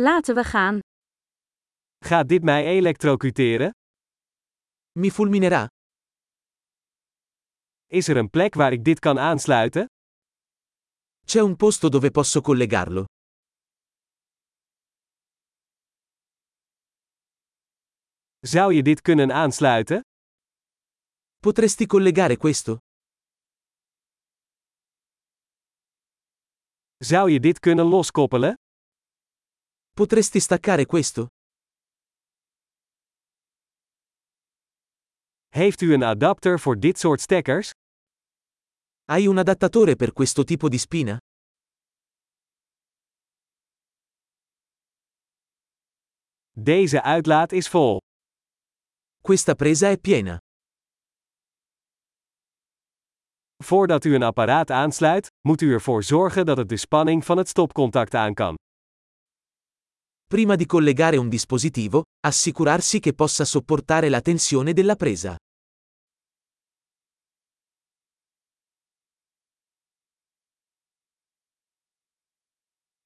Laten we gaan. Gaat dit mij elektrocuteren? Mi fulminerà? Is er een plek waar ik dit kan aansluiten? C'è un posto dove posso collegarlo? Zou je dit kunnen aansluiten? Potresti collegare questo? Zou je dit kunnen loskoppelen? Potresti staccare questo? Heeft u een adapter voor dit soort stekkers? Hai un adattatore per questo tipo di spina? Deze uitlaat is vol. Questa presa è piena. Voordat u een apparaat aansluit, moet u ervoor zorgen dat het de spanning van het stopcontact aan kan. Prima di collegare un dispositivo, assicurarsi che possa sopportare la tensione della presa.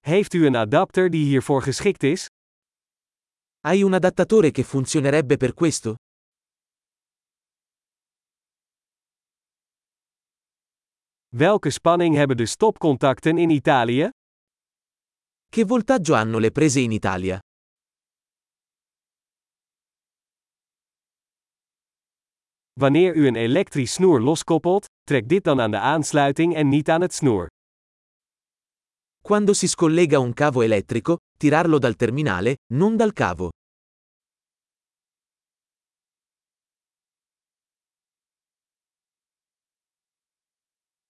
Heeft u een adapter die hiervoor geschikt is? Hai un adattatore che funzionerebbe per questo? Welke spanning hebben de stopcontacten in Italië? Che voltaggio hanno le prese in Italia? Wanneer u een elektrisch snoer loskoppelt, trek dit dan aan de aansluiting en niet aan het snoer. Quando si scollega un cavo elettrico, tirarlo dal terminale, non dal cavo.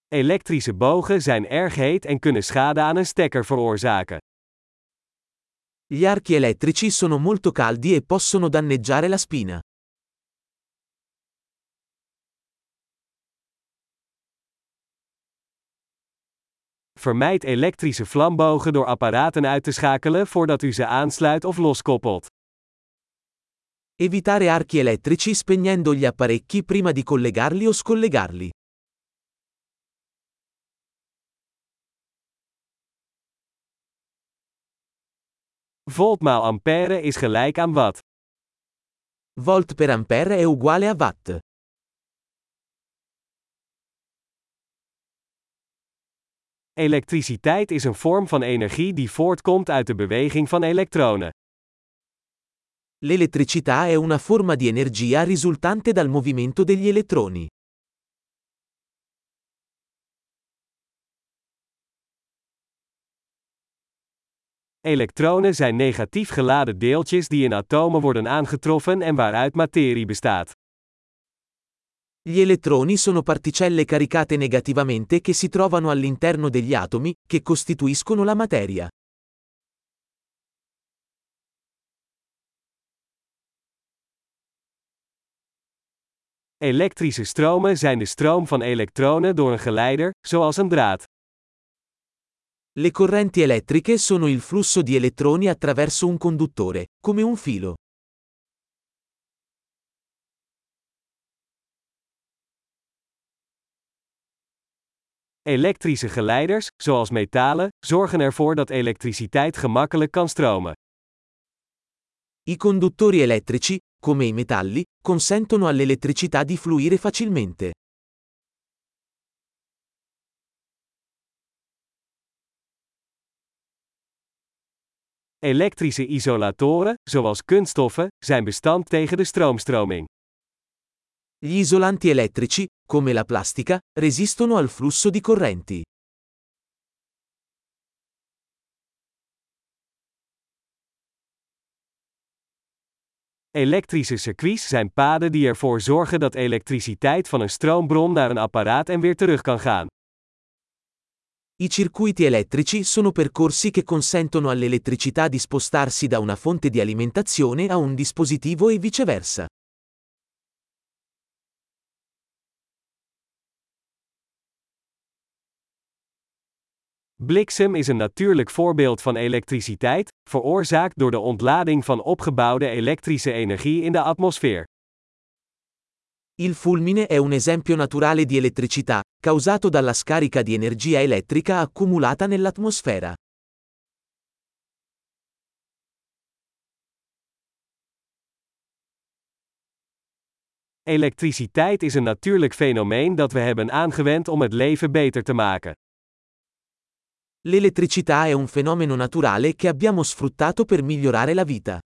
Elektrische bogen zijn erg heet en kunnen schade aan een stekker veroorzaken. Gli archi elettrici sono molto caldi e possono danneggiare la spina. Vermijd elektrische vlambogen door apparaten uit te schakelen voordat u ze aansluit of loskoppelt. Evitare archi elettrici spegnendo gli apparecchi prima di collegarli o scollegarli. Volt maal ampère is gelijk aan watt. Volt per ampere è uguale a watt. Elektriciteit is een vorm van energie die voortkomt uit de beweging van elektronen. L'elettricità è una forma di energia risultante dal movimento degli elettroni. Elektronen zijn negatief geladen deeltjes die in atomen worden aangetroffen en waaruit materie bestaat. Gli elettroni sono particelle caricate negativamente che si trovano all'interno degli atomi, che costituiscono la materia. Elektrische stromen zijn de stroom van elektronen door een geleider, zoals een draad. Le correnti elettriche sono il flusso di elettroni attraverso un conduttore, come un filo. Elektrische geleiders, zoals metalen, zorgen ervoor dat elektriciteit gemakkelijk kan stromen. I conduttori elettrici, come i metalli, consentono all'elettricità di fluire facilmente. Elektrische isolatoren, zoals kunststoffen, zijn bestand tegen de stroomstroming. Gli isolanti elettrici, come la plastica, resistono al flusso di correnti. Elektrische circuits zijn paden die ervoor zorgen dat elektriciteit van een stroombron naar een apparaat en weer terug kan gaan. I circuiti elettrici sono percorsi che consentono all'elettricità di spostarsi da una fonte di alimentazione a un dispositivo e viceversa. Bliksem is een natuurlijk voorbeeld van elektriciteit, veroorzaakt door de ontlading van opgebouwde elektrische energie in de atmosfeer. Il fulmine è un esempio naturale di elettricità, causato dalla scarica di energia elettrica accumulata nell'atmosfera. Elektriciteit is een natuurlijk fenomeen dat we hebben aangewend om het leven beter te maken. L'elettricità è un fenomeno naturale che abbiamo sfruttato per migliorare la vita.